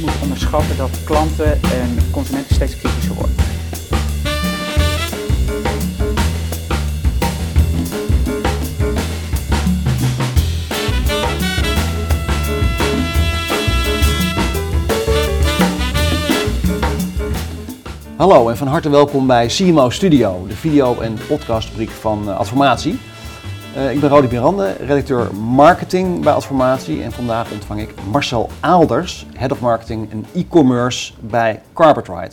moet onderschatten dat klanten en consumenten steeds kritischer worden. Hallo en van harte welkom bij CMO Studio, de video- en podcastrubriek van uh, Adformatie. Uh, ik ben Rodi Mirande, redacteur marketing bij Adformatie en vandaag ontvang ik Marcel Aalders, head of marketing en e-commerce bij Carpetride.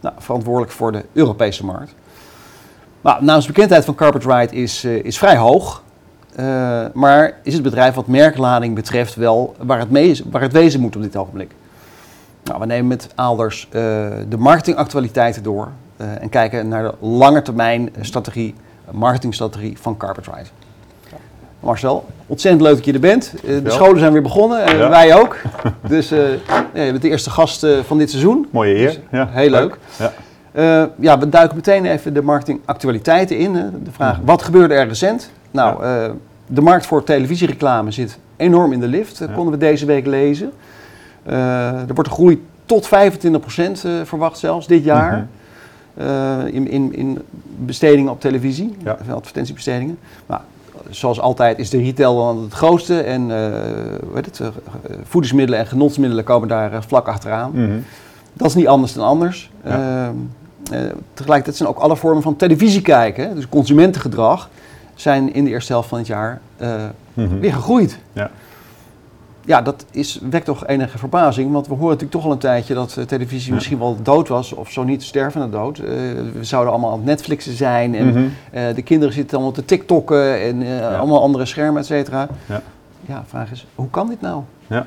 Nou, verantwoordelijk voor de Europese markt. Nou, naamsbekendheid van Carpetride is, uh, is vrij hoog, maar is het bedrijf wat merklading betreft wel waar het, mee, waar het wezen moet op dit ogenblik. Nou, we nemen met Aalders de marketingactualiteiten door en kijken naar de lange termijn strategie, marketingstrategie van Carpetride. Marcel, ontzettend leuk dat je er bent. Uh, de scholen zijn weer begonnen en ja. wij ook. Dus ja, je bent de eerste gast van dit seizoen. Mooie eer. Dus, ja. Heel leuk. Ja. ja. we duiken meteen even de marketingactualiteiten in. De vraag, wat gebeurde er recent? Nou, de markt voor televisiereclame zit enorm in de lift, konden we deze week lezen. Uh, er wordt een groei tot 25% uh, verwacht zelfs dit jaar. Uh, in, in, in bestedingen op televisie, ja. advertentiebestedingen. Maar zoals altijd is de retail dan het grootste. En weet het, voedingsmiddelen en genotsmiddelen komen daar vlak achteraan. Mm -hmm. Dat is niet anders dan anders. Ja. tegelijkertijd zijn ook alle vormen van televisie kijken, dus consumentengedrag, zijn in de eerste helft van het jaar mm -hmm. weer gegroeid. Ja ja, dat is, wekt toch enige verbazing. Want we horen natuurlijk toch al een tijdje dat uh, televisie ja. misschien wel dood was. Of zo niet stervende dood. Uh, we zouden allemaal aan het Netflixen zijn. En Mhm. mm -hmm. uh, de kinderen zitten allemaal te TikTokken. En ja. allemaal andere schermen, et cetera. Ja. ja, vraag is, hoe kan dit nou? Ja.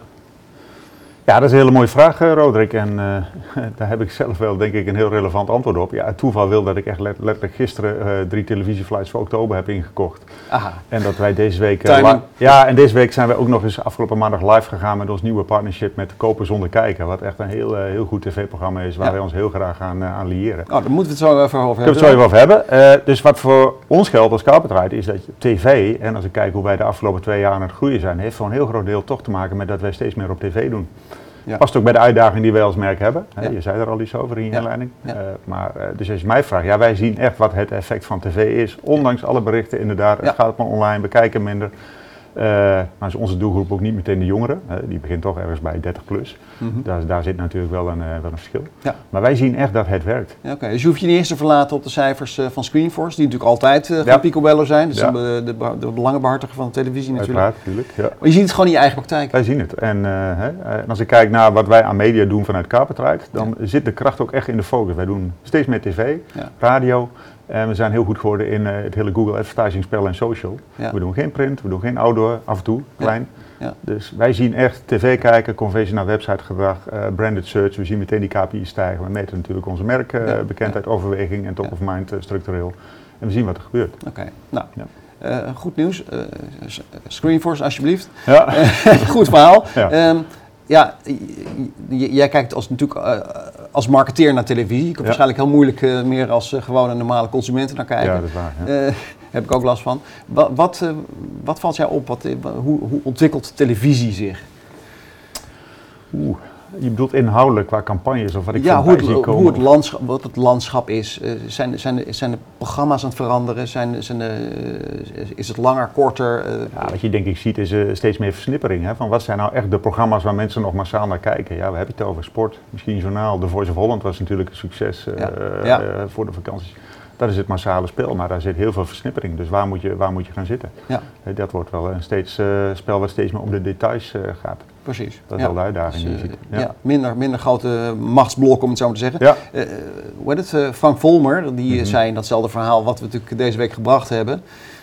Ja, dat is een hele mooie vraag, Roderick. En uh, daar heb ik zelf wel, denk ik, een heel relevant antwoord op. Ja, het toeval wil dat ik echt let letterlijk gisteren uh, drie televisieflights voor oktober heb ingekocht. Aha. En dat wij deze week... Uh, ja, en deze week zijn we ook nog eens afgelopen maandag live gegaan met ons nieuwe partnership met Kopen Zonder Kijken. Wat echt een heel, heel goed tv-programma is, waar ja. wij ons heel graag aan, aan liëren. Oh, daar moeten we het zo even over hebben. Kunnen we het zo even over hebben. dus wat voor ons geldt als Carpetride is dat tv, en als ik kijk hoe wij de afgelopen twee jaar aan het groeien zijn, heeft voor een heel groot deel toch te maken met dat wij steeds meer op tv doen. Ja. Past ook bij de uitdaging die wij als merk hebben. Ja. Je zei er al iets over in je inleiding. Uh, maar, uh, dus als je mij vraagt, ja, wij zien echt wat het effect van tv is. Ondanks alle berichten, inderdaad. Het gaat maar online, we kijken minder. Uh, maar is onze doelgroep ook niet meteen de jongeren. die begint toch ergens bij 30 plus. Mhm. Mm -hmm. daar, daar, zit natuurlijk wel een, wel een verschil. Maar wij zien echt dat het werkt. Oké, okay. dus je hoeft je niet eens te verlaten op de cijfers van Screenforce, die natuurlijk altijd van Picobello zijn. Dus de, de, de belangenbehartiger van de televisie natuurlijk. Uiteraard, natuurlijk. Ja. Maar je ziet het gewoon in je eigen praktijk. Wij zien het. En, hè, en als ik kijk naar wat wij aan media doen vanuit Carpetride, dan ja. zit de kracht ook echt in de focus. Wij doen steeds meer tv, ja. radio. En we zijn heel goed geworden in uh, het hele Google advertising spel en social. Ja. We doen geen print, we doen geen outdoor, af en toe, klein. Ja. Ja. Dus wij zien echt tv kijken, conversie naar websitegedrag, uh, branded search. We zien meteen die KPI's stijgen. We meten natuurlijk onze merkbekendheid, uh, overweging en top of mind structureel. En we zien wat er gebeurt. Oké, okay. nou. Goed nieuws. Screenforce, alsjeblieft. Ja. goed verhaal. Ja. Um, ja, jij kijkt als, natuurlijk als marketeer naar televisie. Je kunt ja. waarschijnlijk heel moeilijk uh, meer als uh, gewone normale consumenten naar kijken. Ja, dat is waar. Ja. heb ik ook last van. Wat, wat, wat valt jou op? Wat, hoe, hoe, ontwikkelt televisie zich? Oeh. Je bedoelt inhoudelijk qua campagnes of wat ik ja, van hoe het, zie komen? hoe het landschap, wat het landschap is. Uh, zijn, zijn, de, zijn de programma's aan het veranderen? Zijn, zijn de, uh, is het langer, korter? Uh, ja, wat je denk ik ziet is steeds meer versnippering. Hè? Van wat zijn nou echt de programma's waar mensen nog massaal naar kijken? Ja, we hebben het over sport, misschien journaal. The Voice of Holland was natuurlijk een succes ja. Ja. voor de vakanties. Dat is het massale spel, maar daar zit heel veel versnippering. Dus waar moet je, waar moet je gaan zitten? Ja. Dat wordt wel een steeds, spel wat steeds meer om de details gaat. Precies. Dat is wel de uitdaging dus, die je ziet. Ja. ja. minder, minder grote machtsblokken, om het zo maar te zeggen. Ja. Uh, hoe heet het? Uh, Frank Volmer, die Mm -hmm. zei in datzelfde verhaal wat we natuurlijk deze week gebracht hebben.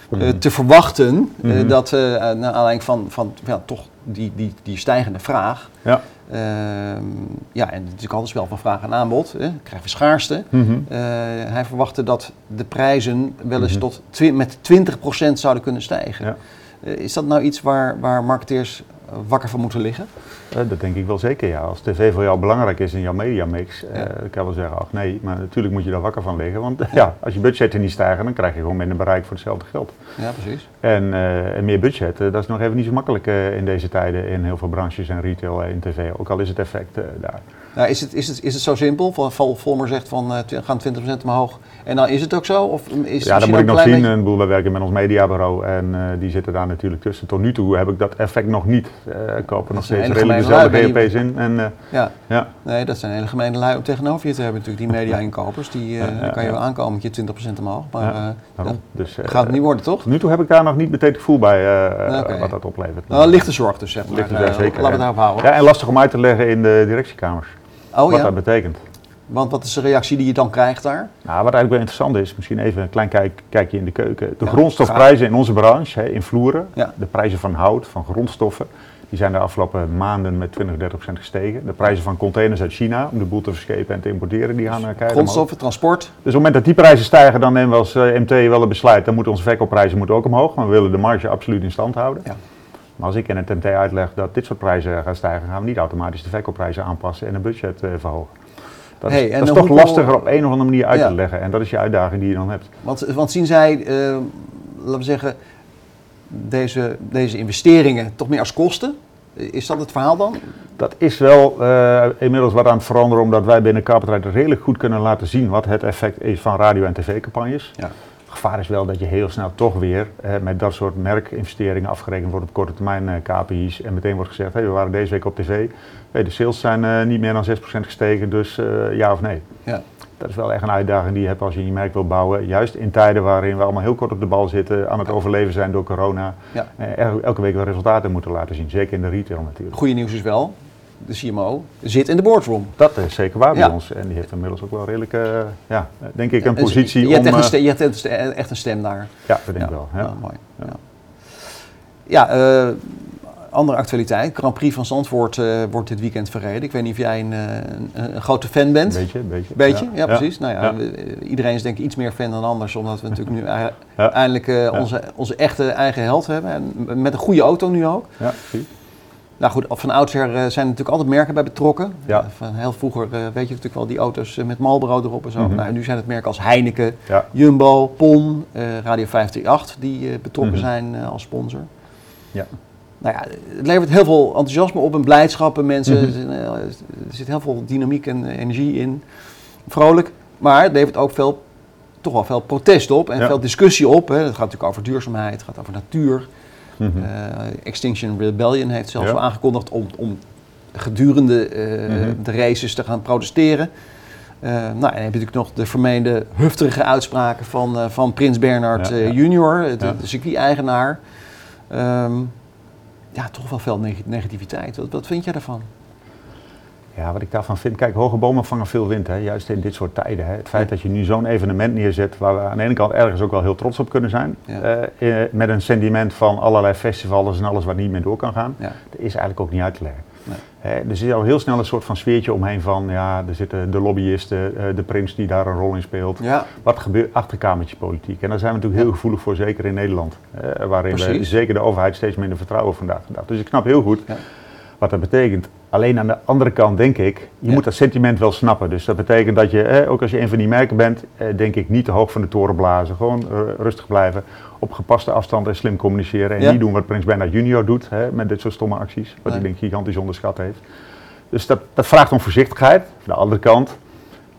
Mm -hmm. uh, te verwachten mm -hmm. dat naar aanleiding van, van ja, toch die, die, die stijgende vraag. Ja. Ehm, ja, en het is natuurlijk altijd spel van vraag en aanbod. Hè. Krijgen we schaarste. Mhm. hij verwachtte dat de prijzen wel eens Mhm. tot met 20% zouden kunnen stijgen. Ja. is dat nou iets waar, waar marketeers wakker van moeten liggen? dat denk ik wel zeker, ja. Als tv voor jou belangrijk is in jouw mediamix, ja. dan kan je wel zeggen, ach nee, maar natuurlijk moet je daar wakker van liggen. Want ja, als je budgetten niet stijgen, dan krijg je gewoon minder bereik voor hetzelfde geld. Ja, precies. En, en meer budget, dat is nog even niet zo makkelijk in deze tijden in heel veel branches en retail en tv, ook al is het effect daar. Nou, is, het, is, het, is het zo simpel? Vol, Volmer zegt van uh, gaan 20% omhoog en dan is het ook zo? Of is ja, dat moet ik nog zien. Een boel, wij werken met ons mediabureau en uh, die zitten daar natuurlijk tussen. Tot nu toe heb ik dat effect nog niet. Uh, kopen nog steeds redelijk dezelfde BNP's in. En, ja. ja. Nee, dat zijn hele gemene lui om tegenover je te hebben natuurlijk, die media-inkopers. Die ja, kan je wel aankomen met je 20% omhoog. Maar dat dus, gaat het niet worden, toch? Tot nu toe heb ik daar nog niet meteen gevoel bij okay. wat dat oplevert. Nou, lichte zorg dus, zeg maar. Lichte zorg, zeker. Laten we het daarop houden. Ja, en lastig om uit te leggen in de directiekamers. Oh, wat dat betekent. Want wat is de reactie die je dan krijgt daar? Nou, wat eigenlijk wel interessant is, misschien even een klein kijk, kijkje in de keuken. De grondstofprijzen in onze branche, hè, in vloeren, de prijzen van hout, van grondstoffen, die zijn de afgelopen maanden met 20, 30 procent gestegen. De prijzen van containers uit China, om de boel te verschepen en te importeren, die gaan kijken. Grondstoffen, transport. Dus op het moment dat die prijzen stijgen, dan nemen we als uh, MT wel een besluit. Dan moeten onze verkoopprijzen moeten ook omhoog, maar we willen de marge absoluut in stand houden. Ja. Maar als ik in het MT uitleg dat dit soort prijzen gaan stijgen, gaan we niet automatisch de verkoopprijzen aanpassen en een budget uh, verhogen. Dat is, dat is toch lastiger op een of andere manier uit te leggen. En dat is je uitdaging die je dan hebt. Want, want zien zij, uh, laten we zeggen, deze, deze investeringen toch meer als kosten? Is dat het verhaal dan? Dat is wel uh, inmiddels wat aan het veranderen, omdat wij binnen Carpetrijd redelijk goed kunnen laten zien wat het effect is van radio- en tv-campagnes. Ja. Het gevaar is wel dat je heel snel toch weer eh, met dat soort merkinvesteringen afgerekend wordt op korte termijn uh, KPI's. En meteen wordt gezegd, hey, we waren deze week op tv, hey, de sales zijn uh, niet meer dan 6% gestegen, dus ja of nee. Ja. Dat is wel echt een uitdaging die je hebt als je je merk wil bouwen. Juist in tijden waarin we allemaal heel kort op de bal zitten, aan het overleven zijn door corona. Ja. elke week wel resultaten moeten laten zien, zeker in de retail natuurlijk. Goede nieuws is wel, de CMO, zit in de boardroom. Dat is zeker waar bij ons. En die heeft inmiddels ook wel redelijk, uh, ja, denk ik, een dus positie je, hebt. Echt een je hebt echt een stem daar. Ja, dat denk ik wel. Ja. Mooi. Ja, ja uh, andere actualiteit. Grand Prix van Zandvoort uh, wordt dit weekend verreden. Ik weet niet of jij een, een, een grote fan bent. Beetje, beetje. Beetje, ja, precies. Nou ja, iedereen is denk ik iets meer fan dan anders, omdat we natuurlijk nu eindelijk onze, onze echte eigen held hebben. En met een goede auto nu ook. Ja, precies. Nou goed, van oudsher uh, zijn er natuurlijk altijd merken bij betrokken. Ja. van heel vroeger uh, weet je natuurlijk wel die auto's met Marlboro erop en zo. Mm nou, nu zijn het merken als Heineken, Jumbo, PON, Radio 538 die betrokken mhm. zijn als sponsor. Ja. Nou ja, het levert heel veel enthousiasme op en blijdschap en mensen. Mhm. Er zit heel veel dynamiek en energie in. Vrolijk. Maar het levert ook veel, toch wel veel protest op en veel discussie op. Hè. Het gaat natuurlijk over duurzaamheid, het gaat over natuur. Mhm. Eh, Extinction Rebellion heeft zelfs al aangekondigd om, om gedurende eh, mhm. de races te gaan protesteren. Uh, nou, en dan heb je natuurlijk nog de vermeende hufterige uitspraken van, van Prins Bernhard junior, de, de circuit-eigenaar. Ehm, ja, toch wel veel negativiteit. Wat, wat vind jij daarvan? Ja, wat ik daarvan vind, kijk, hoge bomen vangen veel wind, hè, juist in dit soort tijden. Hè. Het feit dat je nu zo'n evenement neerzet, waar we aan de ene kant ergens ook wel heel trots op kunnen zijn, eh, met een sentiment van allerlei festivals en alles wat niet meer door kan gaan, dat is eigenlijk ook niet uit te leggen. Nee. er zit al heel snel een soort van sfeertje omheen van, ja, er zitten de lobbyisten, uh, de prins die daar een rol in speelt. Ja. Wat gebeurt achterkamertje politiek? En daar zijn we natuurlijk heel gevoelig voor, zeker in Nederland, uh, waarin we zeker de overheid steeds minder vertrouwen vandaag de dag. Dus ik snap heel goed wat dat betekent. Alleen aan de andere kant denk ik, je moet dat sentiment wel snappen. Dus dat betekent dat je, eh, ook als je een van die merken bent, eh, denk ik niet te hoog van de toren blazen. Gewoon rustig blijven, op gepaste afstand en slim communiceren. En niet doen wat Prins Bernhard junior doet hè, met dit soort stomme acties. Wat hij denk ik gigantisch onderschat heeft. Dus dat, dat vraagt om voorzichtigheid. Aan de andere kant,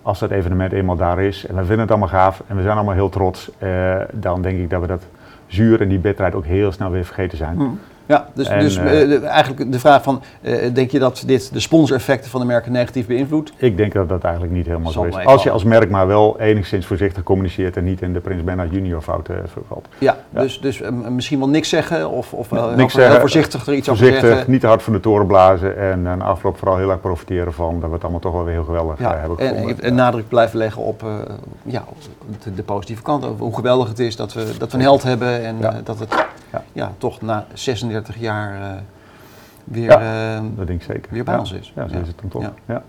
als dat evenement eenmaal daar is en we vinden het allemaal gaaf en we zijn allemaal heel trots, eh, dan denk ik dat we dat zuur en die bitterheid ook heel snel weer vergeten zijn. Mm. Ja, dus, dus eh, eh, eigenlijk de vraag van, eh, denk je dat dit de sponsoreffecten van de merken negatief beïnvloedt? Ik denk dat dat eigenlijk niet helemaal zo is. Als je als merk maar wel enigszins voorzichtig communiceert en niet in de Prins Bernard junior fouten vervalt. Ja, dus, dus misschien wel niks zeggen of, of niks voorzichtig er iets over zeggen. niet te hard van de toren blazen en na afloop vooral heel erg profiteren van dat we het allemaal toch wel weer heel geweldig ja, hebben gevonden. En, nadruk blijven leggen op ja, de, positieve kant, over hoe geweldig het is dat we, dat we een held hebben en dat het ja. toch na 96 30 jaar eh, weer, ja, eh, dat denk ik zeker. weer bij ons is. Ja, zo is het dan toch. Ja.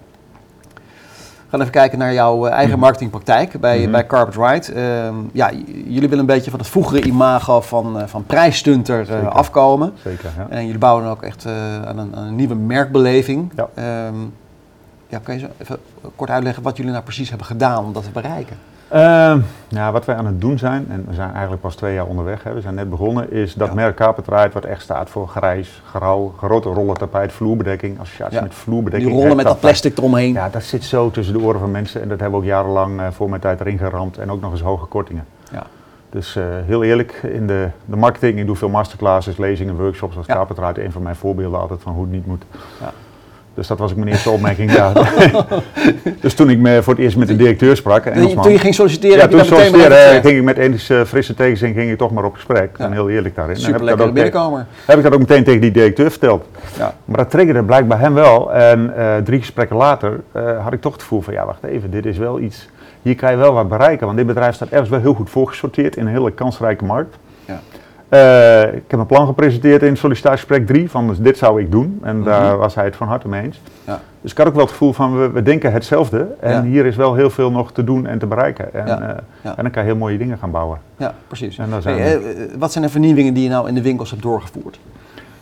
We gaan even kijken naar jouw eh, eigen mhm. marketingpraktijk bij, mhm. bij Carpet Ride. Ehm, ja, jullie willen een beetje van het vroegere imago van, van prijsstunter afkomen. Zeker, ja. En jullie bouwen ook echt aan, een, een, nieuwe merkbeleving. Ja. Ehm, ja, kan je zo even kort uitleggen wat jullie nou precies hebben gedaan om dat te bereiken? Ja, wat wij aan het doen zijn, en we zijn eigenlijk pas twee jaar onderweg, hè, we zijn net begonnen, is dat Ja. merk Carpet Ride wat echt staat voor grijs, grauw, grote rollen tapijt, vloerbedekking, associatie Ja. met Die vloerbedekking. rollen het met dat plastic eromheen. Ja, dat zit zo tussen de oren van mensen en dat hebben we ook jarenlang eh, voor mijn tijd erin geramd en ook nog eens hoge kortingen. Ja. Dus eh, heel eerlijk, in de, de marketing, ik doe veel masterclasses, lezingen, workshops als Ja. Een van mijn voorbeelden altijd van hoe het niet moet. Ja. Dus dat was ook mijn eerste opmerking daar. dus toen ik me voor het eerst met de directeur sprak, een Toen je- Engelsman, toen je ging solliciteren, ja, toen even eh, ging ik met enige frisse tegenzin ging ik toch maar op gesprek. Ik Ja. heel eerlijk daarin. En Super heb ik, binnenkomer. heb ik dat ook meteen tegen die directeur verteld. Ja. Maar dat triggerde blijkbaar hem wel. En eh, drie gesprekken later eh, had ik toch het gevoel van, ja wacht even, dit is wel iets, hier kan je wel wat bereiken. Want dit bedrijf staat ergens wel heel goed voorgesorteerd in een hele kansrijke markt. Ja. Eh, ik heb een plan gepresenteerd in sollicitatiegesprek 3 van dus dit zou ik doen. En daar was hij het van harte mee eens. Ja. Dus ik had ook wel het gevoel van we, we denken hetzelfde. En Ja. hier is wel heel veel nog te doen en te bereiken. En, Ja. eh, en dan kan je heel mooie dingen gaan bouwen. Ja, precies. En daar zijn Hey, eh, wat zijn de vernieuwingen die je nou in de winkels hebt doorgevoerd?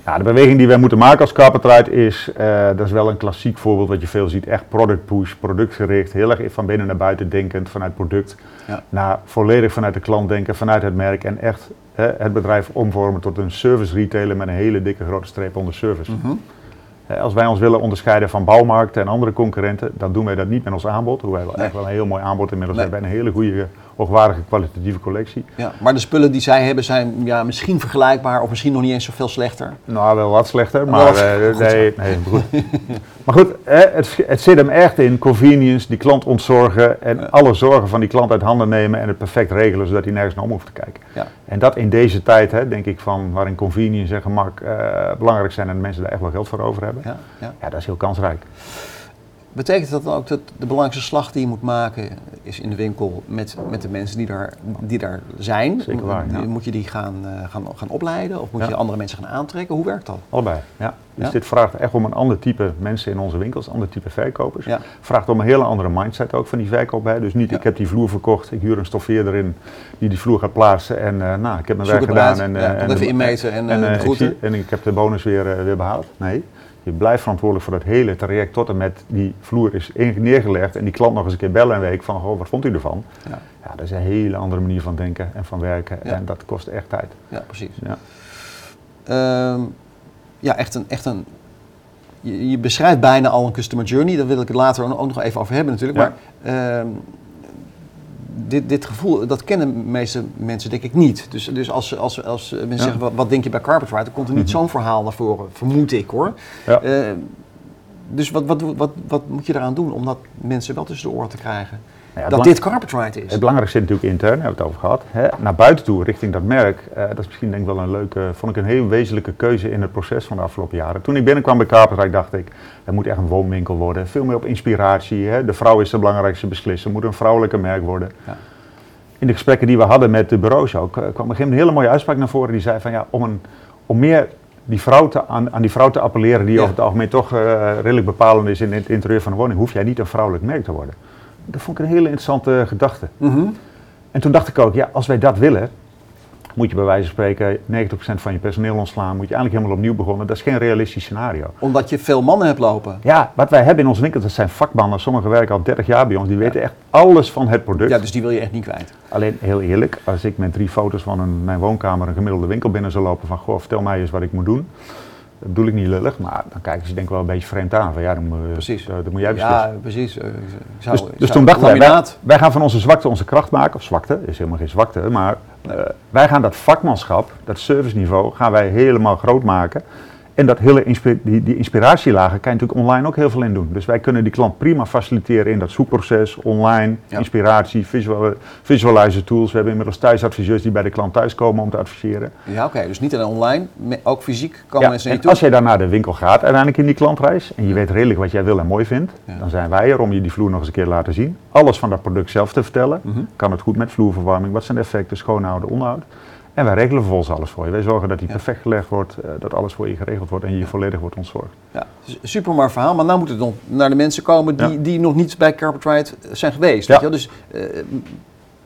Ja, de beweging die wij moeten maken als Carpet Ride is, eh, dat is wel een klassiek voorbeeld wat je veel ziet, echt product push, productgericht, heel erg van binnen naar buiten denkend vanuit product, Ja. naar volledig vanuit de klant denken, vanuit het merk en echt het bedrijf omvormen tot een service retailer met een hele dikke grote streep onder service. Mhm. Als wij ons willen onderscheiden van bouwmarkten en andere concurrenten, dan doen wij dat niet met ons aanbod. Hoewel we Nee. echt wel een heel mooi aanbod inmiddels Nee. hebben en een hele goede, hoogwaardige, kwalitatieve collectie. Ja, maar de spullen die zij hebben zijn ja, misschien vergelijkbaar of misschien nog niet eens zoveel slechter. Nou, wel wat slechter, maar wat- eh, goed nee, nee, goed. maar goed, hè, het, het zit hem echt in convenience, die klant ontzorgen en Ja. alle zorgen van die klant uit handen nemen en het perfect regelen, zodat hij nergens naar om hoeft te kijken. Ja. En dat in deze tijd, hè, denk ik, van waarin convenience en gemak eh, belangrijk zijn en mensen daar echt wel geld voor over hebben. Ja, ja. Ja, dat is heel kansrijk. Betekent dat dan ook dat de belangrijkste slag die je moet maken is in de winkel met, met de mensen die daar, die daar zijn? Zeker waar, ja. Moet je die gaan, eh, gaan, gaan opleiden of moet Ja. je andere mensen gaan aantrekken? Hoe werkt dat? Allebei, ja. Dus Ja? dit vraagt echt om een ander type mensen in onze winkels, een ander type verkopers. Vraagt om een hele andere mindset ook van die verkoop. Hè. Dus niet, ik heb die vloer verkocht, ik huur een stoffeerder in die die vloer gaat plaatsen en eh, nou, ik heb mijn werk gedaan. En, eh, en even inmeten en, en, de eh, ik zie- en ik heb de bonus weer, weer behaald. Nee, je blijft verantwoordelijk voor dat hele traject tot en met die vloer is neergelegd en die klant nog eens een keer bellen een week van, goh, wat vond u ervan? Ja, Ja, dat is een hele andere manier van denken en van werken Ja. en dat kost echt tijd. ja precies. Ja. Ehm, ja, echt een, echt een. Je, je beschrijft bijna al een customer journey. Daar wil ik het later ook nog even over hebben, natuurlijk. Maar ehm, dit, dit gevoel, dat kennen de meeste mensen denk ik niet. Dus, dus als, als, als mensen Ja. zeggen, wat, wat denk je bij Carpet Ride? Dan komt er niet Mhm. zo'n verhaal naar voren, vermoed ik hoor. Ja. Ehm, dus wat, wat, wat, wat moet je eraan doen om dat mensen wel tussen de oren te krijgen? Nou ja, dat dit Carpet Ride is. Het belangrijkste zit natuurlijk intern, daar hebben we het over gehad. Hè, naar buiten toe, richting dat merk. eh, dat is misschien denk ik wel een leuke, vond ik een heel wezenlijke keuze in het proces van de afgelopen jaren. Toen ik binnenkwam bij Carpetrijk dacht ik, het moet echt een woonwinkel worden. Veel meer op inspiratie. Hè. De vrouw is de belangrijkste beslisser, het moet een vrouwelijke merk worden. Ja. In de gesprekken die we hadden met de bureaus ook, eh, kwam op een gegeven moment een hele mooie uitspraak naar voren. Die zei van ja, om, een, om meer die vrouw te, aan, aan die vrouw te appelleren die Ja. over het algemeen toch eh, redelijk bepalend is in het interieur van de woning, hoef jij niet een vrouwelijk merk te worden. Dat vond ik een hele interessante gedachte. Mhm. En toen dacht ik ook, ja, als wij dat willen, moet je bij wijze van spreken 90% van je personeel ontslaan, moet je eigenlijk helemaal opnieuw beginnen. Dat is geen realistisch scenario. Omdat je veel mannen hebt lopen. Ja, wat wij hebben in onze winkel, dat zijn vakmannen. Sommigen werken al 30 jaar bij ons, die weten echt alles van het product. Ja, dus die wil je echt niet kwijt. Alleen heel eerlijk, als ik met drie foto's van een, mijn woonkamer een gemiddelde winkel binnen zou lopen van, goh, vertel mij eens wat ik moet doen. Dat bedoel ik niet lullig, maar dan kijken ze denk ik wel een beetje vreemd aan. Van, ja, dan, moet- Precies. dat, dat moet jij beslissen. Ja, precies. Eh, ik zou- Dus, dus toen dachten wij, wij gaan van onze zwakte onze kracht maken. Of zwakte, is helemaal geen zwakte, maar eh, wij gaan dat vakmanschap, dat serviceniveau, gaan wij helemaal groot maken. En dat hele die, die inspiratielagen kan je natuurlijk online ook heel veel in doen. Dus wij kunnen die klant prima faciliteren in dat zoekproces, online, Ja. inspiratie, visual, visualizer tools. We hebben inmiddels thuisadviseurs die bij de klant thuiskomen om te adviseren. Ja, oké. Dus niet alleen online, ook fysiek komen Ja, mensen en toe. als jij dan naar de winkel gaat, uiteindelijk in die klantreis, en je weet redelijk wat jij wil en mooi vindt, Ja. dan zijn wij er om je die vloer nog eens een keer te laten zien. Alles van dat product zelf te vertellen. Mhm. Kan het goed met vloerverwarming? Wat zijn de effecten? Schoonhouden, onderhoud. En wij regelen vervolgens alles voor je. Wij zorgen dat die perfect gelegd wordt, uh, dat alles voor je geregeld wordt en je volledig wordt ontzorgd. Ja, super mooi verhaal. Maar nu moet het nog naar de mensen komen die, die nog niet bij Carpetride zijn geweest. Ja. Weet je? Dus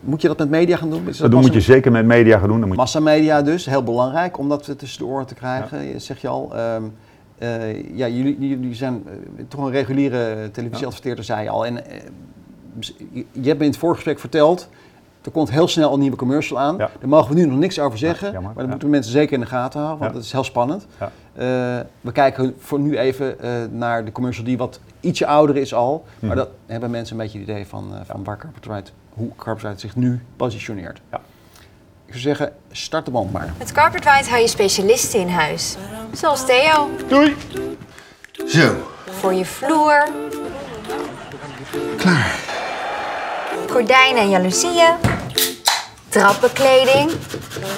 moet je dat met media gaan doen? dat, dat moet je zeker met media gaan doen. Dan moet Massamedia dus, heel belangrijk om dat tussen de oren te krijgen, zeg je al. Um, uh, ja, jullie, jullie zijn uh, toch een reguliere televisieadverteerder, zei je al. En je hebt me in het voorgesprek verteld, er komt heel snel een nieuwe commercial aan. Daar mogen we nu nog niks over zeggen, ja, maar dat moeten mensen zeker in de gaten houden, want dat is heel spannend. we kijken voor nu even naar de commercial die wat ietsje ouder is al, maar mhm. dat hebben mensen een beetje het idee van, van waar Carpetride, hoe Carpetride zich nu positioneert. Ik zou zeggen, start de band maar. Met Carpetride hou je specialisten in huis. Zoals Theo. Doei! Zo. Voor je vloer. Klaar. Gordijnen en jaloezieën. Trappenkleding.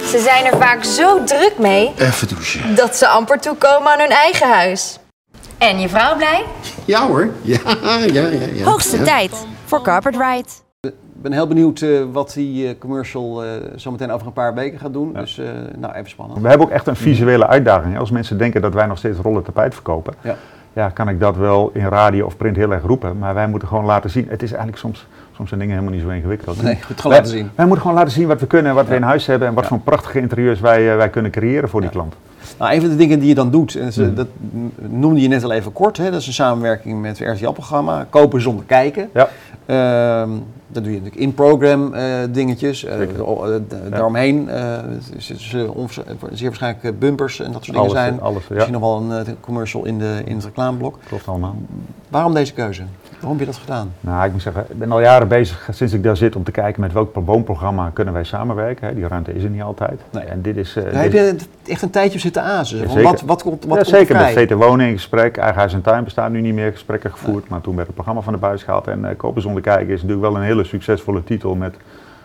Ze zijn er vaak zo druk mee... Even douchen. ...dat ze amper toekomen aan hun eigen huis. En je vrouw blij? Ja hoor. Ja, ja, ja. ja. Hoogste tijd voor Carpet Ride. Ik ben heel benieuwd uh, wat die uh, commercial uh, zometeen over een paar weken gaat doen. Ja. Dus nou, even spannend. We hebben ook echt een visuele uitdaging. Als mensen denken dat wij nog steeds rollen tapijt verkopen, ja. ja. kan ik dat wel in radio of print heel erg roepen. Maar wij moeten gewoon laten zien. Het is eigenlijk soms, soms zijn dingen helemaal niet zo ingewikkeld. Nee, goed gewoon laten zien. Wij moeten gewoon laten zien wat we kunnen, wat we in huis hebben en wat voor prachtige interieurs wij, wij kunnen creëren voor die klant. Nou, een van de dingen die je dan doet, en mm. dat noemde je net al even kort, hè, dat is een samenwerking met het RTL-programma, Kopen zonder kijken. Ja. Uh, dat doe je natuurlijk in-program uh, dingetjes. Uh, daaromheen zitten zeer waarschijnlijk bumpers en dat soort dingen zijn. Alles, ja. Misschien nog wel een commercial in, de, in het reclameblok. Klopt allemaal. Waarom deze keuze? Waarom heb je dat gedaan? Nou, ik moet zeggen, ik ben al jaren bezig sinds ik daar zit om te kijken met welk woonprogramma kunnen wij samenwerken. Die ruimte is er niet altijd. Nee. En dit is, uh, heb je echt een tijdje zitten azen? Ja, wat, wat, wat, wat ja, zeker, met VT Woning in gesprek. Eigen Huis en Tuin bestaat nu niet meer gesprekken gevoerd. Maar toen werd het programma van de buis gehaald. En uh, Kopen zonder kijken is natuurlijk wel een hele succesvolle titel met,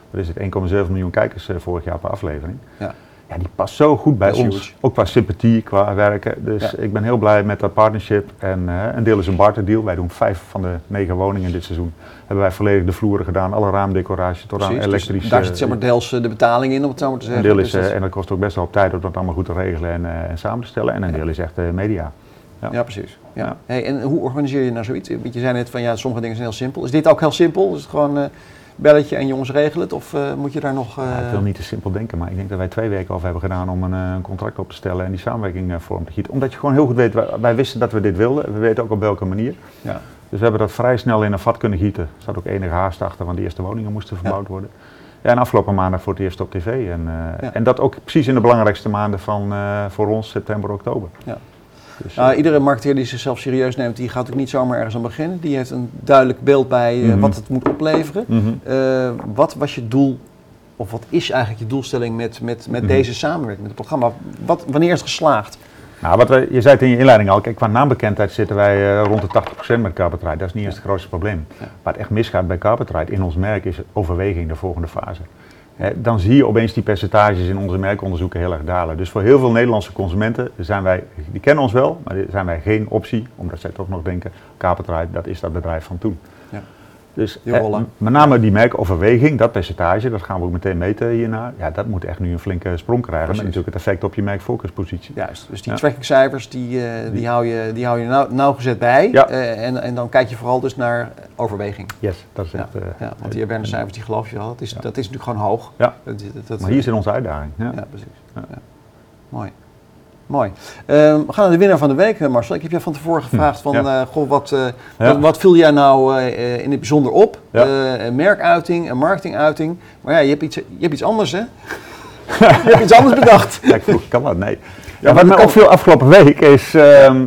wat is het, 1,7 miljoen kijkers uh, vorig jaar per aflevering. Ja ja, die past zo goed bij ons. Ook qua sympathie, qua werken. Dus ik ben heel blij met dat partnership. En uh, een deel is een barter deal. Wij doen vijf van de negen woningen dit seizoen. Hebben wij volledig de vloeren gedaan, alle raamdecoratie tot aan elektrische... Dus daar zit zeg maar deels eh, de betaling in, om het zo maar te zeggen. Een deel is, dus en dat kost ook best wel op tijd om dat allemaal goed te regelen en, en samen te stellen. En een deel is echt media. Ja, ja precies. Ja. Hey, en hoe organiseer je nou zoiets? Want je zei net van ja, sommige dingen zijn heel simpel. Is dit ook heel simpel? Is het gewoon belletje en jongens regelen het? Of uh, moet je daar nog... Uh... Ja, ik wil niet te simpel denken, maar ik denk dat wij twee weken over hebben gedaan om een, uh, een contract op te stellen en die samenwerking vorm te gieten. Omdat je gewoon heel goed weet, wij, wij, wisten dat we dit wilden, we weten ook op welke manier. Ja. Dus we hebben dat vrij snel in een vat kunnen gieten. Er zat ook enige haast achter, want de eerste woningen moesten verbouwd worden. Ja, en afgelopen maandag voor het eerst op tv. En, en dat ook precies in de belangrijkste maanden van voor ons, september, oktober. Ja. Dus, nou, iedere marketeer die zichzelf serieus neemt, die gaat ook niet zomaar ergens aan beginnen. Die heeft een duidelijk beeld bij uh, wat het moet opleveren. Mm -hmm. uh, wat was je doel, of wat is eigenlijk je doelstelling met, met, met -hmm. deze samenwerking, met het programma? Wat, wanneer is het geslaagd? Nou, wat we, je zei het in je inleiding al, kijk, qua naambekendheid zitten wij uh, rond de 80% met Carpetride. Dat is niet eens het grootste probleem. Ja. Waar het echt misgaat bij Carpetride in ons merk is overweging de volgende fase dan zie je opeens die percentages in onze merkonderzoeken heel erg dalen. Dus voor heel veel Nederlandse consumenten zijn wij, die kennen ons wel, maar zijn wij geen optie, omdat zij toch nog denken, Kapertraai, dat is dat bedrijf van toen. Dus eh, met name die merkoverweging, dat percentage, dat gaan we ook meteen meten hierna. Ja, dat moet echt nu een flinke sprong krijgen. Precies. Met natuurlijk het effect op je merkfocuspositie. Juist, dus die ja. trackingcijfers die, uh, die, hou je, die hou je nauw, nauwgezet bij. Ja. Uh, en, en dan kijk je vooral dus naar overweging. Yes, dat is echt... Ja, uh, ja want die awareness-cijfers die geloof je al, dat is, dat is natuurlijk gewoon hoog. Ja, dat, dat, maar hier zit onze uitdaging. Ja, precies. Mooi. Mooi. Uh, we gaan naar de winnaar van de week, eh, Marcel. Ik heb je van tevoren hm, gevraagd van, ja. uh, goh, wat, uh, ja. wat, viel jij nou in het bijzonder op? Een merkuiting, een marketinguiting. Maar ja, je hebt iets, je hebt iets anders, hè? je hebt iets anders bedacht. Ja, ik vroeg, kan dat? Nee. Ja, wat me opviel afgelopen week is, ehm,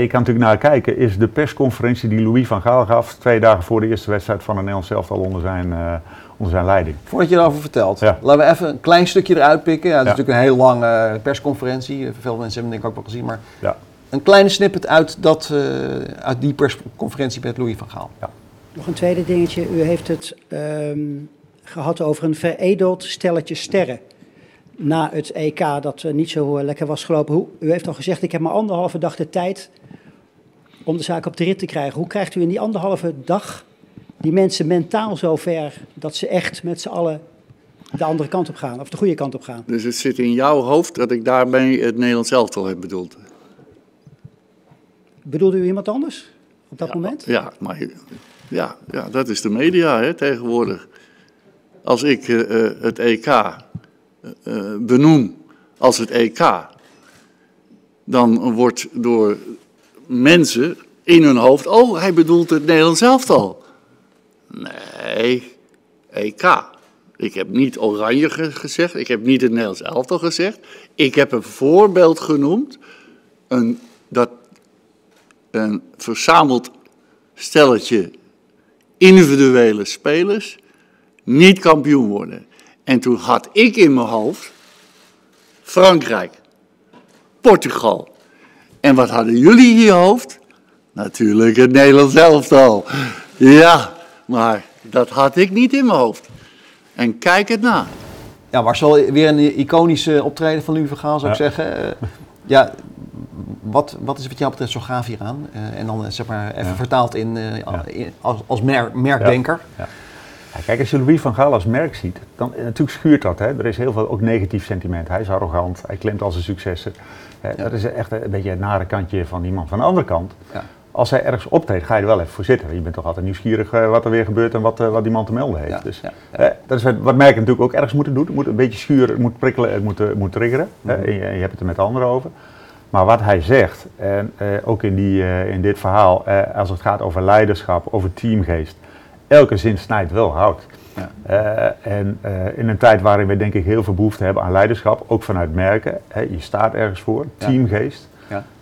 je kan natuurlijk naar kijken, is de persconferentie die Louis van Gaal gaf twee dagen voor de eerste wedstrijd van de Nederlands zelf al onder zijn onder zijn leiding. Voordat je erover vertelt, laten we even een klein stukje eruit pikken. Ja, het is natuurlijk een heel lange persconferentie. Veel mensen hebben het denk ik ook wel gezien. Maar ja. een kleine snippet uit, dat, uh, uit die persconferentie met Louis van Gaal. Ja. Nog een tweede dingetje. U heeft het um, gehad over een veredeld stelletje sterren. Na het EK dat uh, niet zo lekker was gelopen. Hoe, u heeft al gezegd, ik heb maar anderhalve dag de tijd om de zaak op de rit te krijgen. Hoe krijgt u in die anderhalve dag die mensen mentaal zover dat ze echt met z'n allen de andere kant op gaan, of de goede kant op gaan. Dus het zit in jouw hoofd dat ik daarmee het Nederlands elftal heb bedoeld. Bedoelde u iemand anders op dat moment? Ja, maar ja, ja, dat is de media hè, tegenwoordig. Als ik eh, eh, het EK eh, benoem als het EK, dan wordt door mensen in hun hoofd, oh, hij bedoelt het Nederlands elftal. Nee, EK. Ik heb niet oranje ge- gezegd, ik heb niet het Nederlands elftal gezegd. Ik heb een voorbeeld genoemd, een, dat een verzameld stelletje individuele spelers niet kampioen worden. En toen had ik in mijn hoofd Frankrijk, Portugal. En wat hadden jullie in je hoofd? Natuurlijk het Nederlands elftal. Ja, maar dat had ik niet in mijn hoofd. En kijk het na. Ja, Marcel, weer een iconische optreden van Louis van Gaal zou ik Ja. zeggen. Eh, ja, wat, wat is wat jou betreft zo gaaf hieraan? Eh, en dan eh, zeg maar even Ja. vertaald in, eh, Ja. in- als, als mer- merkdenker. Ja, kijk, als je Louis van Gaal als merk ziet, dan natuurlijk schuurt dat. Hè. Er is heel veel ook negatief sentiment. Hij is arrogant, hij klemt al zijn successen. Eh, Dat is echt een beetje het nare kantje van die man. Van de andere kant, Ja. Als hij ergens optreedt, ga je er wel even voor zitten. Je bent toch altijd nieuwsgierig eh, wat er weer gebeurt en wat, eh, wat die man te melden heeft. Ja, Dus, ja, dat is wat, wat merken natuurlijk ook ergens moeten doen. Het moet een beetje schuren, het moet prikkelen, het moet, eh, moet triggeren. Mhm. En je, je hebt het er met anderen over. Maar wat hij zegt, en ook in, die, in dit verhaal, als het gaat over leiderschap, over teamgeest, elke zin snijdt wel hout. Ja. En in een tijd waarin we denk ik heel veel behoefte hebben aan leiderschap, ook vanuit merken, hè, je staat ergens voor, teamgeest.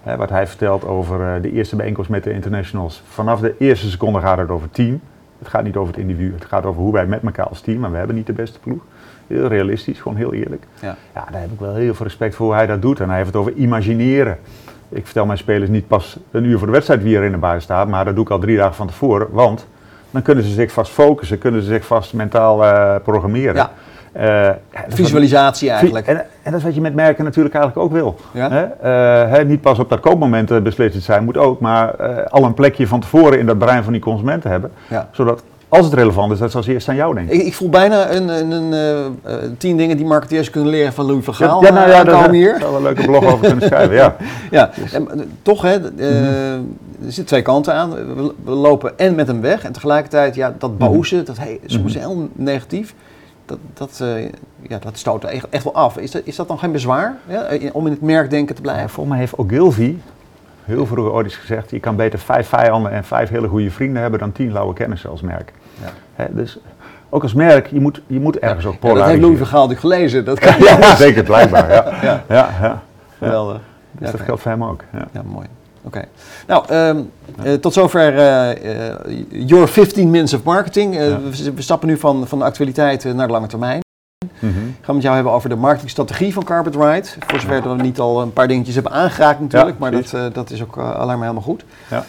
Hè, wat hij vertelt over eh, de eerste bijeenkomst met de internationals. Vanaf de eerste seconde gaat het over team. Het gaat niet over het individu, het gaat over hoe wij met elkaar als team, maar we hebben niet de beste ploeg. Heel realistisch, gewoon heel eerlijk. Ja. Ja, daar heb ik wel heel veel respect voor hoe hij dat doet. En hij heeft het over imagineren. Ik vertel mijn spelers niet pas een uur voor de wedstrijd wie er in de baan staat, maar dat doe ik al drie dagen van tevoren. Want dan kunnen ze zich vast focussen, kunnen ze zich vast mentaal eh, programmeren. Ja. Eh, wat- Visualisatie eigenlijk. En, en dat is wat je met merken natuurlijk eigenlijk ook wil. Ja. Hè? Eh, hè, niet pas op dat koopmoment eh, beslissend zijn, moet ook, maar al een plekje van tevoren in dat brein van die consumenten hebben. Ja. Zodat als het relevant is, dat ze als eerst aan jou denken. Ik, ik voel bijna een, een, een, tien dingen die marketeers kunnen leren van Louis van Gaal. ja, nou ja, daar zou wel een leuke blog over kunnen schrijven. Ja. Ja, en, toch hè, eh, er zitten twee kanten aan. We, we lopen en met hem weg en tegelijkertijd ja, dat boze, dat hey, soms heel negatief, dat, dat, eh, ja, dat stoot er echt, echt wel af. Is dat, is dat dan geen bezwaar ja, eh, om in het merkdenken te Ja, blijven? volgens mij heeft Ogilvy heel vroeger ooit eens gezegd, je kan beter vijf vijanden en vijf hele goede vrienden hebben dan tien lauwe kennissen als merk. Ja. Hè, dus ook als merk, je moet, je moet ergens ook Ja, dat heeft polariseren. Louis van Gaal natuurlijk gelezen. Dat kan Ja, zeker, blijkbaar. Ja. Ja. Ja. Ja, Geweldig. Dus dat geldt voor hem ook. Ja, mooi. Oké. Nou, ehm, eh, tot zover eh, eh, Your 15 Minutes of Marketing. Ja. we, we stappen nu van, van de actualiteit naar de lange termijn. Mhm. Ik ga met jou hebben over de marketingstrategie van Carpet Ride. Voor zover we niet al een paar dingetjes hebben aangeraakt natuurlijk, Ja, maar dat, dat is ook alleen maar helemaal goed. Ja.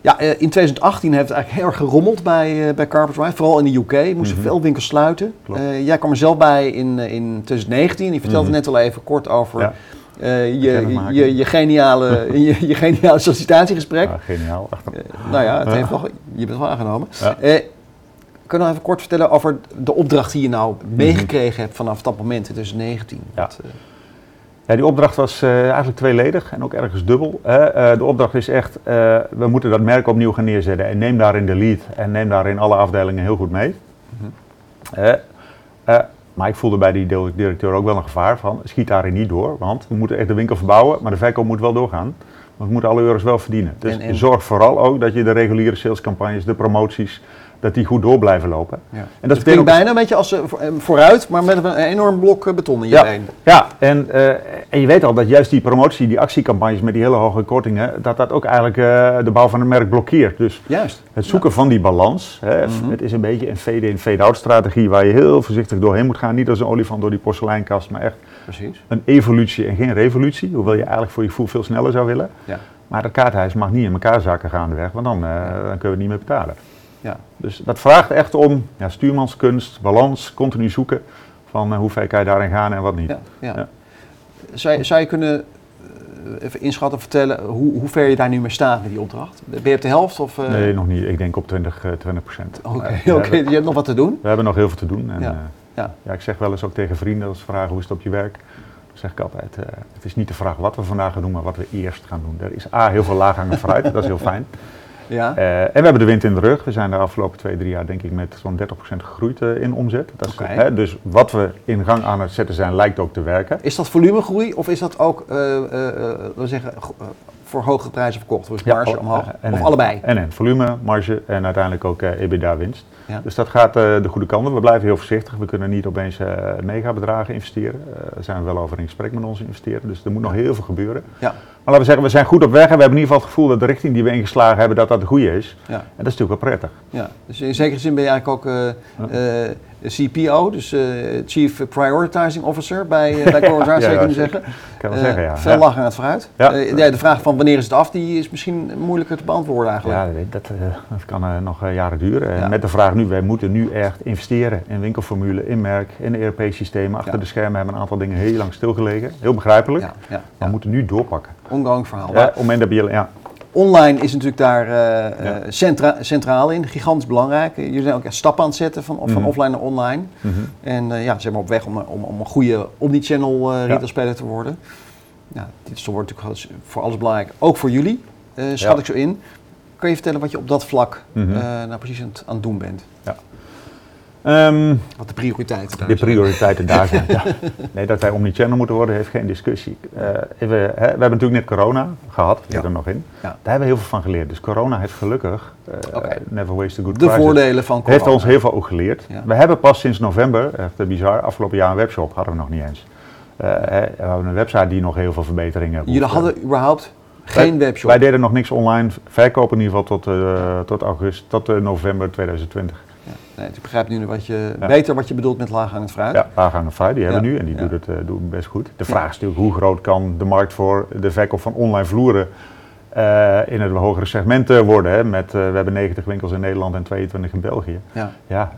Ja, in 2018 heeft het eigenlijk heel erg gerommeld bij, bij Carpet Ride, vooral in de UK. Moesten Mhm. veel winkels sluiten. Jij kwam er zelf bij in, in 2019. Je vertelde Mhm. net al even kort over Ja. Eh, je, je, je, geniale, je, je geniale sollicitatiegesprek. Ja, geniaal. Eh, nou ja, het heeft wel, je bent wel aangenomen. Ja. Eh, kun je nog even kort vertellen over de opdracht die je nou meegekregen hebt vanaf dat moment in 2019? Ja. Dat, Ja, die opdracht was eigenlijk tweeledig en ook ergens dubbel. hè. De opdracht is echt, we moeten dat merk opnieuw gaan neerzetten en neem daarin de lead en neem daarin alle afdelingen heel goed mee. Eh, maar ik voelde bij die directeur ook wel een gevaar van, schiet daarin niet door, want we moeten echt de winkel verbouwen, maar de verkoop moet wel doorgaan. Want we moeten alle euro's wel verdienen. Dus En- en- zorg vooral ook dat je de reguliere salescampagnes, de promoties, dat die goed door blijven lopen. ja. En dat klinkt ook- bijna een beetje als eh, eh, vooruit, maar met een enorm blok eh, beton in je Ja. been. Ja, en, en je weet al dat juist die promotie, die actiecampagnes met die hele hoge kortingen, dat dat ook eigenlijk de bouw van een merk blokkeert. Dus Juist. het zoeken van die balans, hè, Mhm. het is een beetje een fade-in, fade-out strategie waar je heel voorzichtig doorheen moet gaan. Niet als een olifant door die porseleinkast, maar echt Precies. een evolutie en geen revolutie. Hoewel je eigenlijk voor je gevoel veel sneller zou willen. Ja. Maar dat kaarthuis mag niet in elkaar zakken gaandeweg, want dan, eh, dan kunnen we het niet meer betalen. Ja. Dus dat vraagt echt om ja, stuurmanskunst, balans, continu zoeken van eh, hoe ver kan je daarin gaan en wat niet. Ja, ja. Ja. Zou, je, zou je kunnen eh, even inschatten vertellen hoe, hoe ver je daar nu mee staat met die opdracht? Ben je op de helft? Of, eh, Nee, nog niet. Ik denk op 20, eh, 20 procent. Oké, je hebt nog wat te doen. we hebben nog heel veel te doen. En, Ja. Ja. Ja, ik zeg wel eens ook tegen vrienden als ze vragen hoe is het op je werk. Dan zeg ik altijd, het is niet de vraag wat we vandaag gaan doen, maar wat we eerst gaan doen. Er is A, heel veel laaghangend fruit, dat is heel fijn. Ja. Eh, en we hebben de wind in de rug. We zijn de afgelopen twee, drie jaar denk ik met zo'n 30% gegroeid eh, in omzet. Dat is, hè, dus wat we in gang aan het zetten zijn, lijkt ook te werken. Is dat volumegroei of is dat ook, eh, we zeggen, voor hogere prijzen verkocht? Dus marge oh, omhoog? en of en. allebei? En en volume, marge en uiteindelijk ook EBITDA-winst. Ja. Dus dat gaat eh, de goede kant op. We blijven heel voorzichtig. We kunnen niet opeens eh megabedragen investeren. Eh, daar zijn we wel over in gesprek met onze investeren. Dus er moet nog heel veel gebeuren. Ja. Maar laten we zeggen, we zijn goed op weg. En we hebben in ieder geval het gevoel dat de richting die we ingeslagen hebben, dat dat de goede is. Ja. En dat is natuurlijk wel prettig. Ja, dus in zekere zin ben je eigenlijk ook CPO, dus Chief Prioritizing Officer bij, uh, bij Corazar, zou je kunnen zeggen. kan wel zeggen, ja. Veel lachen aan het vooruit. Ja. Ja, de vraag van wanneer is het af, die is misschien moeilijker te beantwoorden eigenlijk. Ja, dat, weet- dat, kan nog jaren duren. Met de vraag nu, wij moeten nu echt investeren in winkelformule, in merk, in ERP-systemen. Achter Ja. de schermen hebben een aantal dingen heel lang stilgelegen. Heel begrijpelijk. Ja, ja, Maar we moeten nu doorpakken. Ongoing verhaal. Ja, Maar dat je, ja, Online is natuurlijk daar eh, eh, centra- centraal in, gigantisch belangrijk. Jullie zijn ook echt stappen aan het zetten van, van Mhm. offline naar online. mhm. En eh, ja, ze zijn op weg om, om, om een goede omnichannel eh Ja. retailspeler te worden. Ja, dit is, wordt natuurlijk voor alles belangrijk. Ook voor jullie, eh, schat ik zo in. Kan je vertellen wat je op dat vlak Mhm. eh, nou precies aan het, aan het doen bent? Ehm, Wat de prioriteiten daar de zijn? prioriteiten daar zijn. ja. Nee, dat wij omnichannel moeten worden, heeft geen discussie. Eh, even, hè, we hebben natuurlijk net corona gehad, Ja. er nog in. Ja. Daar hebben we heel veel van geleerd. Dus corona heeft gelukkig, eh, never waste a good De crisis, voordelen van corona. heeft ons heel veel ook geleerd. Ja. We hebben pas sinds november, eh, bizar, afgelopen jaar een webshop, hadden we nog niet eens. Eh, hè, we hebben een website die nog heel veel verbeteringen Jullie hadden überhaupt geen Wij- webshop? Wij deden nog niks online, verkopen in ieder geval tot, eh, tot augustus, tot eh, november 2020. Ja. Nee, ik begrijp nu wat je, Ja. beter wat je bedoelt met laaghangend fruit. Ja, Laaghangend fruit, die hebben we nu en die doet, het, eh, doet het best goed. De vraag is natuurlijk hoe groot kan de markt voor de verkoop van online vloeren eh, in het hogere segment eh, worden. Hè? Met, eh, we hebben 90 winkels in Nederland en 22 in België. Ja. Ja,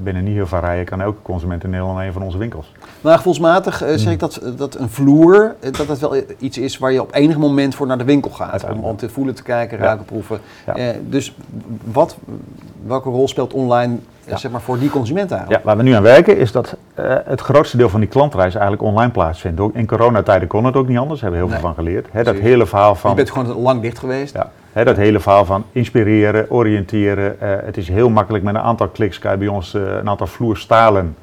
binnen niet heel veel rijen kan elke consument in Nederland een van onze winkels. Maar gevoelsmatig zeg ik dat, dat een vloer, dat dat wel iets is waar je op enig moment voor naar de winkel gaat. Om, om te voelen, te kijken, ruiken, proeven. Dus wat, welke rol speelt online Ja. zeg maar, voor die consument Ja, eigenlijk? waar we nu aan werken is dat eh, het grootste deel van die klantreis eigenlijk online plaatsvindt. Ook in coronatijden kon het ook niet anders, daar hebben we heel Nee. veel van geleerd. Dat hele verhaal van... Je bent gewoon lang dicht geweest. Ja, dat hele verhaal van inspireren, oriënteren. eh, het is heel makkelijk met een aantal kliks kan je bij ons eh, een aantal vloerstalen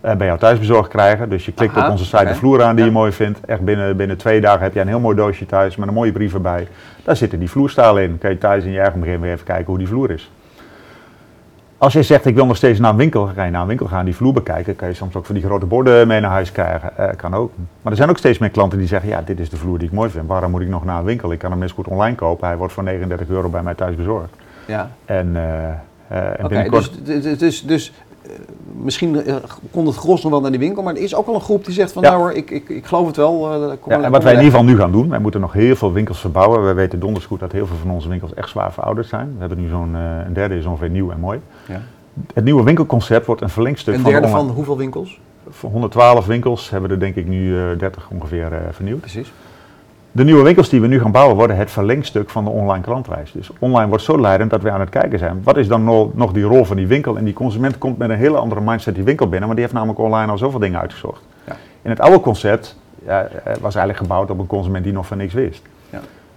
bij jou thuis bezorgd krijgen. Dus je klikt Aha, op onze site de vloer aan die Ja. je mooi vindt. Echt binnen, binnen twee dagen heb je een heel mooi doosje thuis met een mooie brief erbij. Daar zitten die vloerstalen in. Kan je thuis in je eigen omgeving weer even kijken hoe die vloer is. Als je zegt ik wil nog steeds naar een winkel, ga je naar een winkel gaan, die vloer bekijken. Kan je soms ook van die grote borden mee naar huis krijgen. Eh, kan ook. Maar er zijn ook steeds meer klanten die zeggen, ja dit is de vloer die ik mooi vind. Waarom moet ik nog naar een winkel? Ik kan hem zo goed online kopen. Hij wordt voor 39 euro bij mij thuis bezorgd. Ja. En, eh, eh, en binnenkort... dus, dus, dus, misschien eh, komt het gros nog wel naar die winkel, maar er is ook wel een groep die zegt van Ja. nou hoor, ik, ik, ik geloof het wel. eh, kom Ja, en wat wij in ieder geval nu gaan doen, wij moeten nog heel veel winkels verbouwen. We weten donders goed dat heel veel van onze winkels echt zwaar verouderd zijn. We hebben nu zo'n, eh, een derde is ongeveer nieuw en mooi. Ja. Het nieuwe winkelconcept wordt een verlengstuk Een van de derde van hoeveel winkels? Voor 112 winkels hebben we er denk ik nu eh 30 ongeveer eh, vernieuwd. Precies. De nieuwe winkels die we nu gaan bouwen worden het verlengstuk van de online klantreis. Dus online wordt zo leidend dat we aan het kijken zijn. Wat is dan no- nog die rol van die winkel? En die consument komt met een hele andere mindset die winkel binnen, maar die heeft namelijk online al zoveel dingen uitgezocht. Ja. In het oude concept ja, eh, was eigenlijk gebouwd op een consument die nog van niks wist.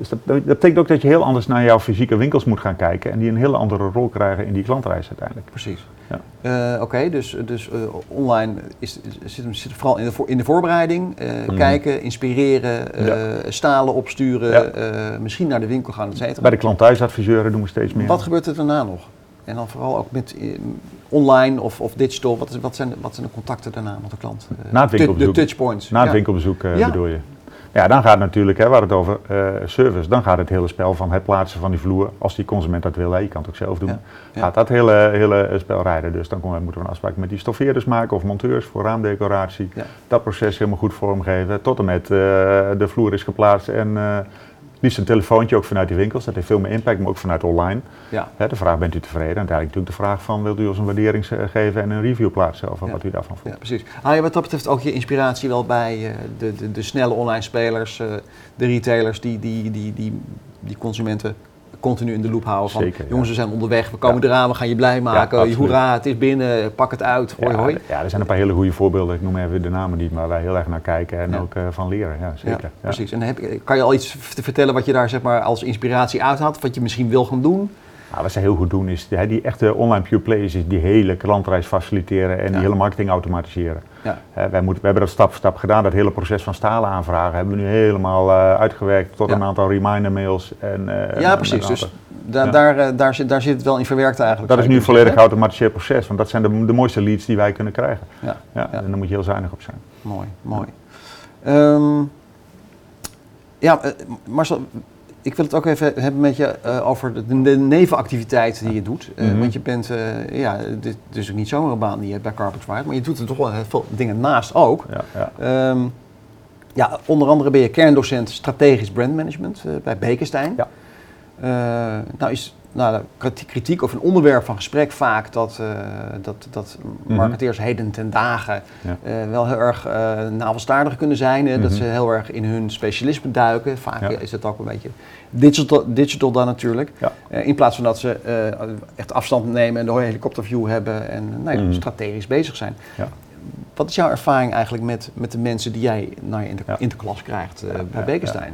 Dus dat, dat betekent ook dat je heel anders naar jouw fysieke winkels moet gaan kijken en die een hele andere rol krijgen in die klantreis uiteindelijk. Precies. Ja. Eh, Oké, dus, dus eh, online is, is- zit, hem- zit vooral in de, voor, in de voorbereiding. eh, Mhm. Kijken, inspireren, stalen opsturen, Ja. misschien naar de winkel gaan, et cetera. Bij de klant-thuisadviseuren doen we steeds meer. Wat gebeurt er daarna nog? En dan vooral ook met online of, of digital. Wat, is, wat, zijn, de- wat zijn de contacten daarna met de klant? Na het winkelbezoek. De touchpoints. Na het winkelbezoek bedoel je? Ja, dan gaat het natuurlijk, hè, waar het over eh, service, dan gaat het hele spel van het plaatsen van die vloer, als die consument dat wil, hè, je kan het ook zelf doen, Ja. Ja. gaat dat hele, hele spel rijden. Dus dan komen moeten we een afspraak met die stoffeerders maken of monteurs voor raamdecoratie. Ja. Dat proces helemaal goed vormgeven, tot en met eh, de vloer is geplaatst en eh liefst een telefoontje ook vanuit die winkels. Dat heeft veel meer impact, maar ook vanuit online. Ja. Hè, de vraag, bent u tevreden? En uiteindelijk natuurlijk de vraag van, wilt u ons een waardering eh, geven en een review plaatsen over Ja. wat u daarvan vond? Ja, precies. Haal je wat dat betreft ook je inspiratie wel bij eh, de, de, de snelle online spelers, eh, de retailers die, die, die, die, die consumenten continu in de loop houden van Zeker, jongens, we zijn onderweg, we komen eraan, we gaan je blij maken, hoera, het is binnen, pak het uit, hoi ja, hoi. Ja, er zijn een paar hele goede voorbeelden. Ik noem even de namen niet, maar wij heel erg naar kijken en ook eh, van leren. Ja, zeker. Precies. En heb, kan je al iets vertellen wat je daar zeg maar, als inspiratie uit had, wat je misschien wil gaan doen? Nou, wat ze heel goed doen is die echte online pure players is die hele klantreis faciliteren en Ja. die hele marketing automatiseren. Ja. Wij, moeten, we hebben dat stap voor stap gedaan. Dat hele proces van stalen aanvragen hebben we nu helemaal eh, uitgewerkt tot Ja. een aantal reminder mails. En, eh, ja, precies. Dus da- daar, eh, daar, zit, daar zit het wel in verwerkt eigenlijk. Dat is nu een volledig geautomatiseerd proces, want dat zijn de, de mooiste leads die wij kunnen krijgen. Ja, Ja. En daar moet je heel zuinig op zijn. Mooi, mooi. Ehm, ja, Marcel, ik wil het ook even hebben met je eh, over de, de nevenactiviteit die je doet. Eh, Mhm. Want je bent, eh, ja, dit is dus ook niet zomaar een baan die je hebt bij Carpet Ride, maar je doet er toch wel heel veel dingen naast ook. Ja, ja. Ehm, ja, onder andere ben je kerndocent strategisch brandmanagement bij Bekenstein. Ja. Nou is nou, kritiek of een onderwerp van gesprek vaak dat, eh, dat, dat Mhm. marketeers heden ten dagen Ja. eh, wel heel erg eh navelstaardig kunnen zijn. hè, Dat Mhm. ze heel erg in hun specialisme duiken. Vaak Ja. is het ook een beetje digital, digital dan natuurlijk. Ja. In plaats van dat ze echt afstand nemen en de helikopterview hebben en nou ja, Mhm. strategisch bezig zijn. Ja. Wat is jouw ervaring eigenlijk met, met de mensen die jij nou, in, de, in de klas krijgt bij Bekenstein?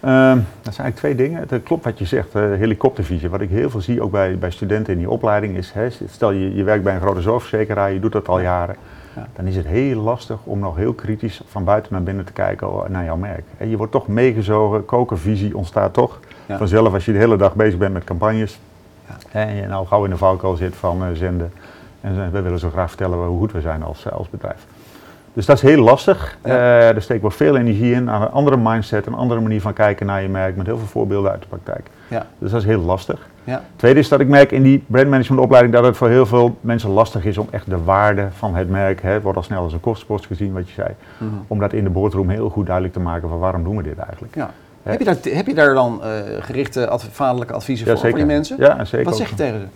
Ehm, dat zijn eigenlijk twee dingen. Het klopt wat je zegt, eh, helikoptervisie. Wat ik heel veel zie, ook bij, bij studenten in die opleiding, is hè, stel je, je werkt bij een grote zorgverzekeraar, je doet dat al jaren. Ja. Dan is het heel lastig om nog heel kritisch van buiten naar binnen te kijken naar jouw merk. En je wordt toch meegezogen, kokervisie ontstaat toch Ja. vanzelf als je de hele dag bezig bent met campagnes. Ja. En je nou gauw in de valkuil zit van eh, zenden. En eh, we willen zo graag vertellen hoe goed we zijn als, als bedrijf. Dus dat is heel lastig. Ja. Eh, er steekt wel veel energie in, aan een andere mindset, een andere manier van kijken naar je merk, met heel veel voorbeelden uit de praktijk. Ja. Dus dat is heel lastig. Ja. Tweede is dat ik merk in die brandmanagementopleiding dat het voor heel veel mensen lastig is om echt de waarde van het merk, hè, het wordt al snel als een kostenpost gezien wat je zei, Mhm. om dat in de boardroom heel goed duidelijk te maken van waarom doen we dit eigenlijk. Ja. Heb, je daar, heb je daar dan eh, gerichte adv- vaderlijke adviezen voor, voor die mensen? Ja, zeker. Wat zeg je tegen ze?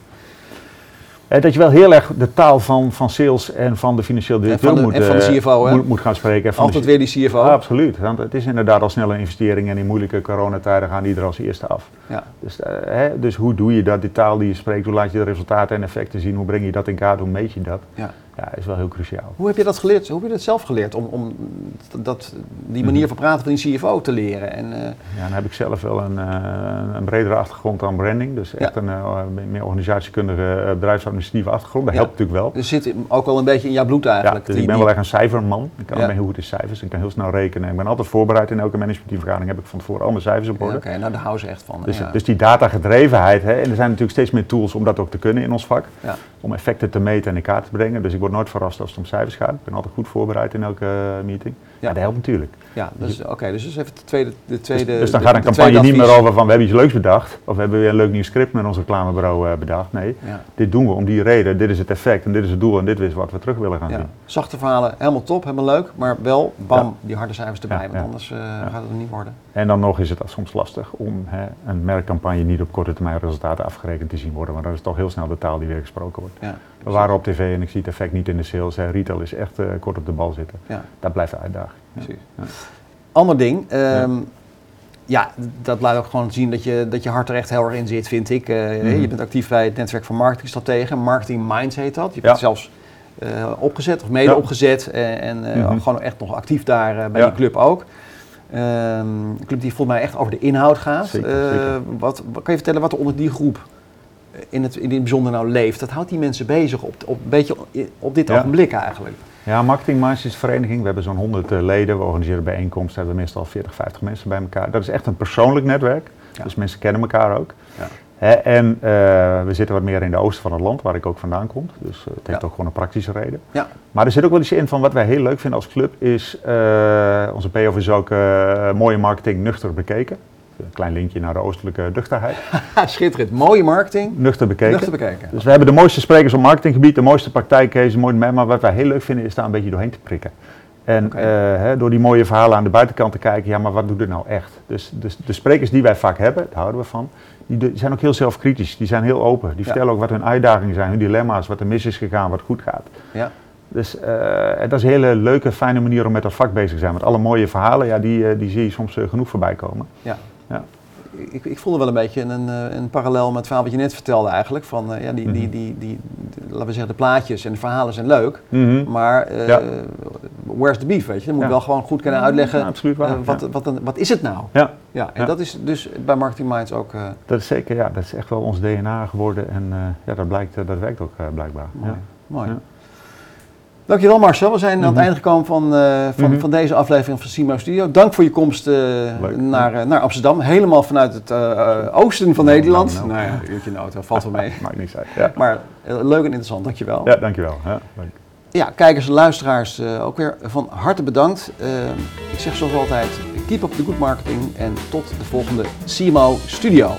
Eh, dat je wel heel erg de taal van, van sales en van de financieel directeur van de- moet, en van de eh, CFO, moet, moet gaan spreken. De Altijd weer die CFO? Absoluut. Want het is inderdaad al snel een investering en in moeilijke coronatijden gaan die er als eerste af. Ja. Dus, eh, hè, dus hoe doe je dat, die taal die je spreekt, hoe laat je de resultaten en effecten zien, hoe breng je dat in kaart, hoe meet je dat? Ja. Ja, is wel heel cruciaal. Hoe heb je dat geleerd? Hoe heb je dat zelf geleerd om, om dat, die manier van praten van die CFO te leren? En, eh, Ja, dan heb ik zelf wel een, eh, een bredere achtergrond dan branding. Dus echt Ja. een eh, meer organisatiekundige, bedrijfsadministratieve achtergrond. Dat Ja. helpt natuurlijk wel. er zit ook wel een beetje in jouw bloed Ja, eigenlijk. dus die- ik ben wel echt een cijferman. Ik kan Ja. ben heel goed in cijfers. Ik kan heel snel rekenen. Ik ben altijd voorbereid in elke managementvergadering. Heb ik van tevoren al mijn cijfers op Ja, orde. Oké, nou daar houden ze echt van. Dus, ja. dus die datagedrevenheid. Hè, en er zijn natuurlijk steeds meer tools om dat ook te kunnen in ons vak. Ja. Om effecten te meten en in kaart te brengen. Dus ik word nooit verrast als het om cijfers gaat. Ik ben altijd goed voorbereid in elke eh, meeting. Ja, dat helpt natuurlijk. Ja, dus, oké, dus dat is even de tweede, de Dus, tweede dus dan de- gaat een campagne niet meer over van we hebben iets leuks bedacht. Of we hebben weer een leuk nieuw script met ons reclamebureau eh, bedacht. Nee, Ja. dit doen we om die reden. Dit is het effect en dit is het doel en dit is wat we terug willen gaan Ja. zien. Zachte verhalen, helemaal top, helemaal leuk, maar wel, bam, Ja. die harde cijfers erbij, want anders eh, gaat het er niet worden. En dan nog is het soms lastig om hè, een merkcampagne niet op korte termijn resultaten afgerekend te zien worden. Want dat is toch heel snel de taal die weer gesproken wordt. We waren op tv en ik zie het effect niet in de sales. Hè. Retail is echt eh, kort op de bal zitten. Dat blijft. Ja. Precies. Ander ding, ehm, ja. dat laat ook gewoon zien dat je, dat je hart er echt heel erg in zit, vind ik. Eh, Mhm. Je bent actief bij het netwerk van marketingstrategen, Marketing Minds heet dat. Je hebt Ja. het zelfs eh, opgezet of mede Ja. opgezet en, en eh, Mhm. gewoon echt nog actief daar bij Ja. die club ook. Ehm, een club die volgens mij echt over de inhoud gaat. Zeker, zeker. Wat, wat kan je vertellen wat er onder die groep in het, in het bijzonder nou leeft? Dat houdt die mensen bezig op, op, beetje op dit ogenblik eigenlijk. Ja, Marketing Minds is een vereniging. We hebben zo'n 100 eh, leden. We organiseren bijeenkomsten. Hebben we meestal 40, 50 mensen bij elkaar. Dat is echt een persoonlijk netwerk. Ja. Dus mensen kennen elkaar ook. Ja. En eh, we zitten wat meer in de oosten van het land, waar ik ook vandaan kom. Dus eh, het heeft Ja. ook gewoon een praktische reden. Ja. Maar er zit ook wel iets in van wat wij heel leuk vinden als club. Is, eh, onze payoff is ook mooie marketing nuchter bekeken. Een klein linkje naar de oostelijke nuchterheid. Schitterend. Mooie marketing. Nuchter bekeken. Nuchter bekeken. Dus we hebben de mooiste sprekers op marketinggebied, de mooiste praktijkcases, mooi, maar wat wij heel leuk vinden is daar een beetje doorheen te prikken. En eh, hè, door die mooie verhalen aan de buitenkant te kijken, ja, maar wat doet het nou echt? Dus, dus de sprekers die wij vaak hebben, daar houden we van, die, zijn ook heel zelfkritisch, die zijn heel open. Die Ja. vertellen ook wat hun uitdagingen zijn, hun dilemma's, wat er mis is gegaan, wat goed gaat. Ja. Dus eh, dat is een hele leuke, fijne manier om met dat vak bezig te zijn. Want alle mooie verhalen, ja, die, eh, die zie je soms eh, genoeg voorbij komen. Ja. Ja. ik, ik voelde wel een beetje een, een, een parallel met het verhaal wat je net vertelde eigenlijk. Van, uh, ja, die, die, die, die, die, laten we zeggen, de plaatjes en de verhalen zijn leuk. -hmm. Maar ja. where's the beef, weet je? Je moet wel gewoon goed kunnen uitleggen, wat, wat, wat, is het nou? Ja. Ja, en dat is dus bij Marketing Minds ook... dat is zeker, ja. Dat is echt wel ons DNA geworden en ja, dat, blijkt, dat werkt ook blijkbaar. Mooi. Dankjewel Marcel. We zijn mm -hmm. aan het einde gekomen van, uh, van, mm -hmm. van deze aflevering van Simo Studio. Dank voor je komst uh, naar, uh, naar Amsterdam. Helemaal vanuit het oosten van no, Nederland. No, no. Nou ja, uurtje in de auto, valt wel mee. Maakt niks uit. Ja. Maar leuk en interessant, dankjewel. Ja, dankjewel. Ja, leuk. ja kijkers en luisteraars ook weer van harte bedankt. ik zeg zoals altijd, keep up the good marketing en tot de volgende CMO Studio.